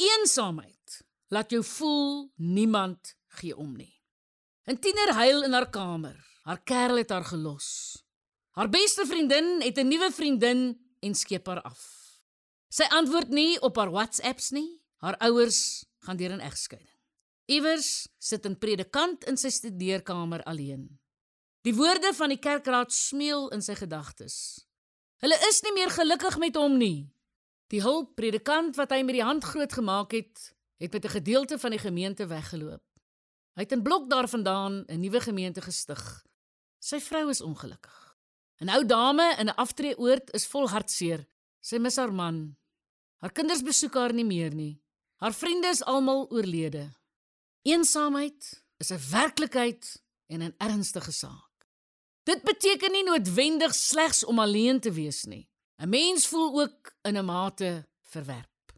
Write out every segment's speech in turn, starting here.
Eensaamheid laat jou voel niemand gee om nie. 'n Tiener huil in haar kamer. Haar kerel het haar gelos. Haar beste vriendin het 'n nuwe vriendin en skep haar af. Sy antwoord nie op haar WhatsApps nie. Haar ouers gaan deur 'n egskeiding. Iewers sit 'n predikant in sy studeerkamer alleen. Die woorde van die kerkraad smeel in sy gedagtes. Hulle is nie meer gelukkig met hom nie. Die hulp predikant wat hy met die hand groot gemaak het, het met 'n gedeelte van die gemeente weggeloop. Hy het in blok daarvandaan 'n nuwe gemeente gestig. Sy vrou is ongelukkig. 'n Ou dame in 'n aftreeoord is vol hartseer. Sy mis haar man. Haar kinders besoek haar nie meer nie. Haar vriende is almal oorlede. Eensaamheid is 'n werklikheid en 'n ernstige saak. Dit beteken nie noodwendig slegs om alleen te wees nie. 'n Mens voel ook in 'n mate verwerp.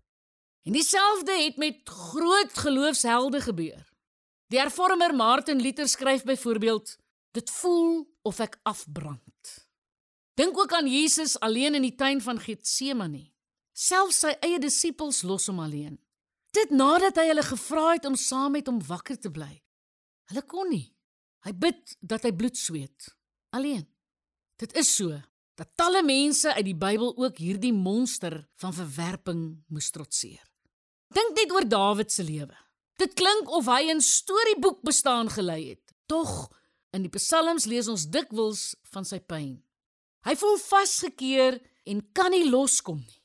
En dieselfde het met groot geloofshelde gebeur. Die hervormer Martin Luther skryf byvoorbeeld: Dit voel of ek afbrand. Dink ook aan Jesus alleen in die tuin van Getsemane. Selfs sy eie disippels los hom alleen. Dit nadat hy hulle gevra het om saam met hom wakker te bly. Hulle kon nie. Hy bid dat hy bloed sweet alleen. Dit is so dat talle mense uit die Bybel ook hierdie monster van verwerping moes trotseer. Dink net oor Dawid se lewe. Dit klink of hy 'n storieboek bestaan gelei het. Tog in die psalms lees ons dikwels van sy pyn. Hy voel vasgekeer en kan nie loskom nie.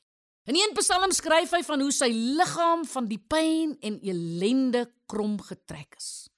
In een psalm skryf hy van hoe sy liggaam van die pyn en ellende krom getrek is.